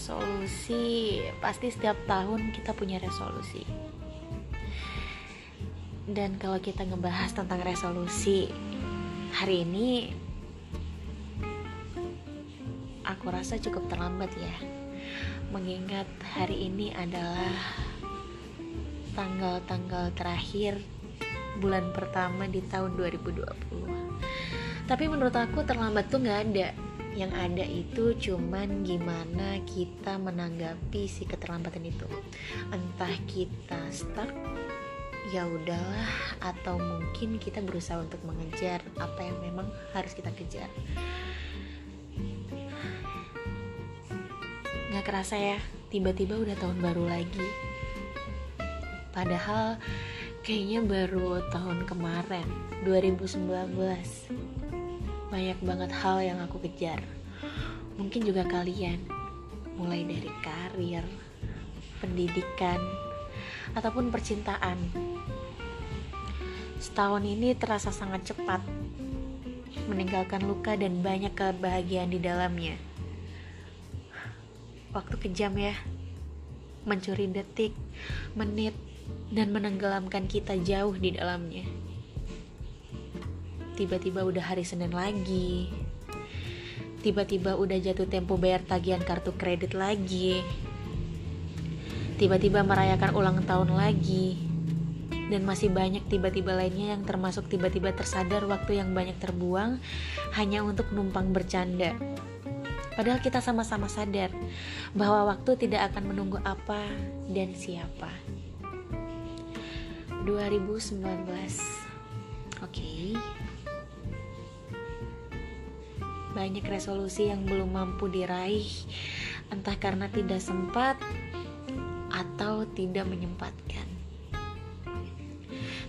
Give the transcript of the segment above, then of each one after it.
resolusi. Pasti setiap tahun kita punya resolusi. Dan kalau kita ngebahas tentang resolusi hari ini aku rasa cukup terlambat ya. Mengingat hari ini adalah tanggal-tanggal terakhir bulan pertama di tahun 2020 tapi menurut aku terlambat tuh nggak ada yang ada itu cuman gimana kita menanggapi si keterlambatan itu. Entah kita stuck ya udahlah atau mungkin kita berusaha untuk mengejar apa yang memang harus kita kejar. Nggak kerasa ya tiba-tiba udah tahun baru lagi. Padahal kayaknya baru tahun kemarin 2019 banyak banget hal yang aku kejar. Mungkin juga kalian, mulai dari karir, pendidikan, ataupun percintaan. Setahun ini terasa sangat cepat, meninggalkan luka dan banyak kebahagiaan di dalamnya. Waktu kejam ya, mencuri detik, menit, dan menenggelamkan kita jauh di dalamnya tiba-tiba udah hari Senin lagi. Tiba-tiba udah jatuh tempo bayar tagihan kartu kredit lagi. Tiba-tiba merayakan ulang tahun lagi. Dan masih banyak tiba-tiba lainnya yang termasuk tiba-tiba tersadar waktu yang banyak terbuang hanya untuk numpang bercanda. Padahal kita sama-sama sadar bahwa waktu tidak akan menunggu apa dan siapa. 2019 Oke, okay banyak resolusi yang belum mampu diraih, entah karena tidak sempat atau tidak menyempatkan.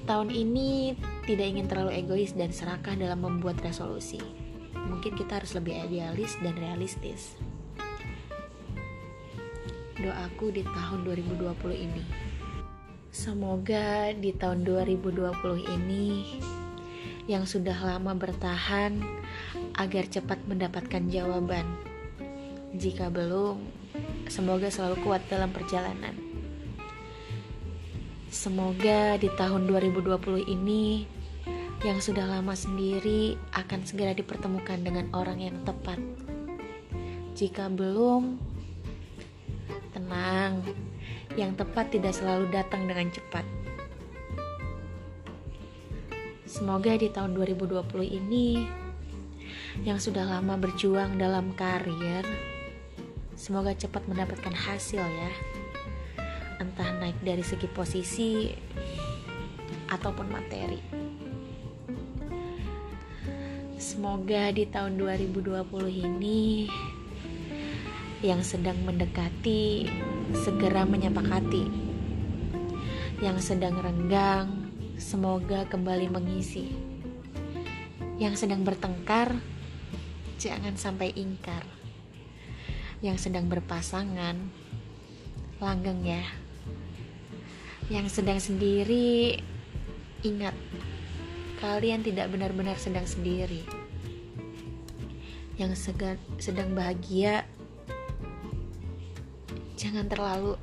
Tahun ini tidak ingin terlalu egois dan serakah dalam membuat resolusi. Mungkin kita harus lebih idealis dan realistis. Doaku di tahun 2020 ini. Semoga di tahun 2020 ini yang sudah lama bertahan agar cepat mendapatkan jawaban. Jika belum, semoga selalu kuat dalam perjalanan. Semoga di tahun 2020 ini yang sudah lama sendiri akan segera dipertemukan dengan orang yang tepat. Jika belum, tenang, yang tepat tidak selalu datang dengan cepat. Semoga di tahun 2020 ini yang sudah lama berjuang dalam karir, semoga cepat mendapatkan hasil ya. Entah naik dari segi posisi ataupun materi. Semoga di tahun 2020 ini yang sedang mendekati segera menyepakati. Yang sedang renggang semoga kembali mengisi. Yang sedang bertengkar jangan sampai ingkar. Yang sedang berpasangan, langgeng ya. Yang sedang sendiri, ingat, kalian tidak benar-benar sedang sendiri. Yang sedang bahagia, jangan terlalu.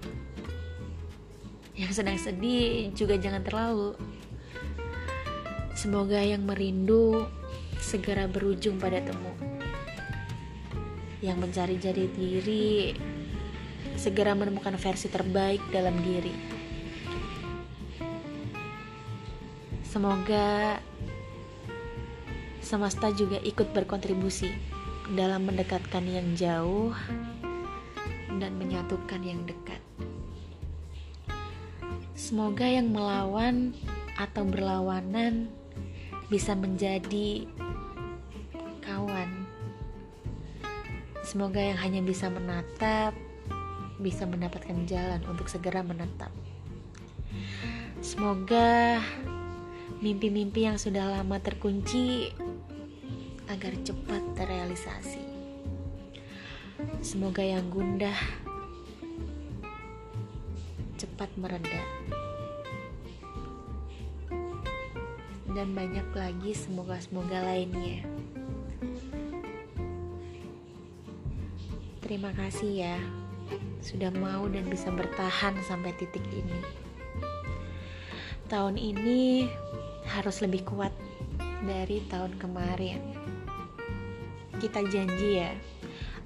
Yang sedang sedih juga jangan terlalu. Semoga yang merindu segera berujung pada temu yang mencari jati diri segera menemukan versi terbaik dalam diri. Semoga semesta juga ikut berkontribusi dalam mendekatkan yang jauh dan menyatukan yang dekat. Semoga yang melawan atau berlawanan bisa menjadi Semoga yang hanya bisa menatap bisa mendapatkan jalan untuk segera menetap. Semoga mimpi-mimpi yang sudah lama terkunci agar cepat terrealisasi. Semoga yang gundah cepat mereda. Dan banyak lagi semoga-semoga lainnya. Terima kasih ya sudah mau dan bisa bertahan sampai titik ini. Tahun ini harus lebih kuat dari tahun kemarin. Kita janji ya,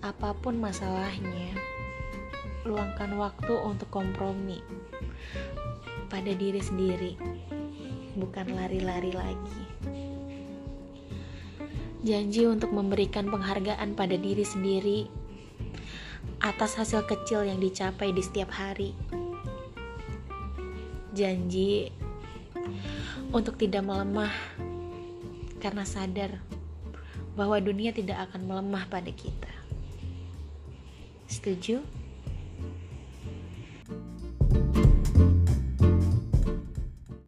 apa pun masalahnya, luangkan waktu untuk kompromi pada diri sendiri, bukan lari-lari lagi. Janji untuk memberikan penghargaan pada diri sendiri atas hasil kecil yang dicapai di setiap hari. Janji untuk tidak melemah karena sadar bahwa dunia tidak akan melemah pada kita. Setuju?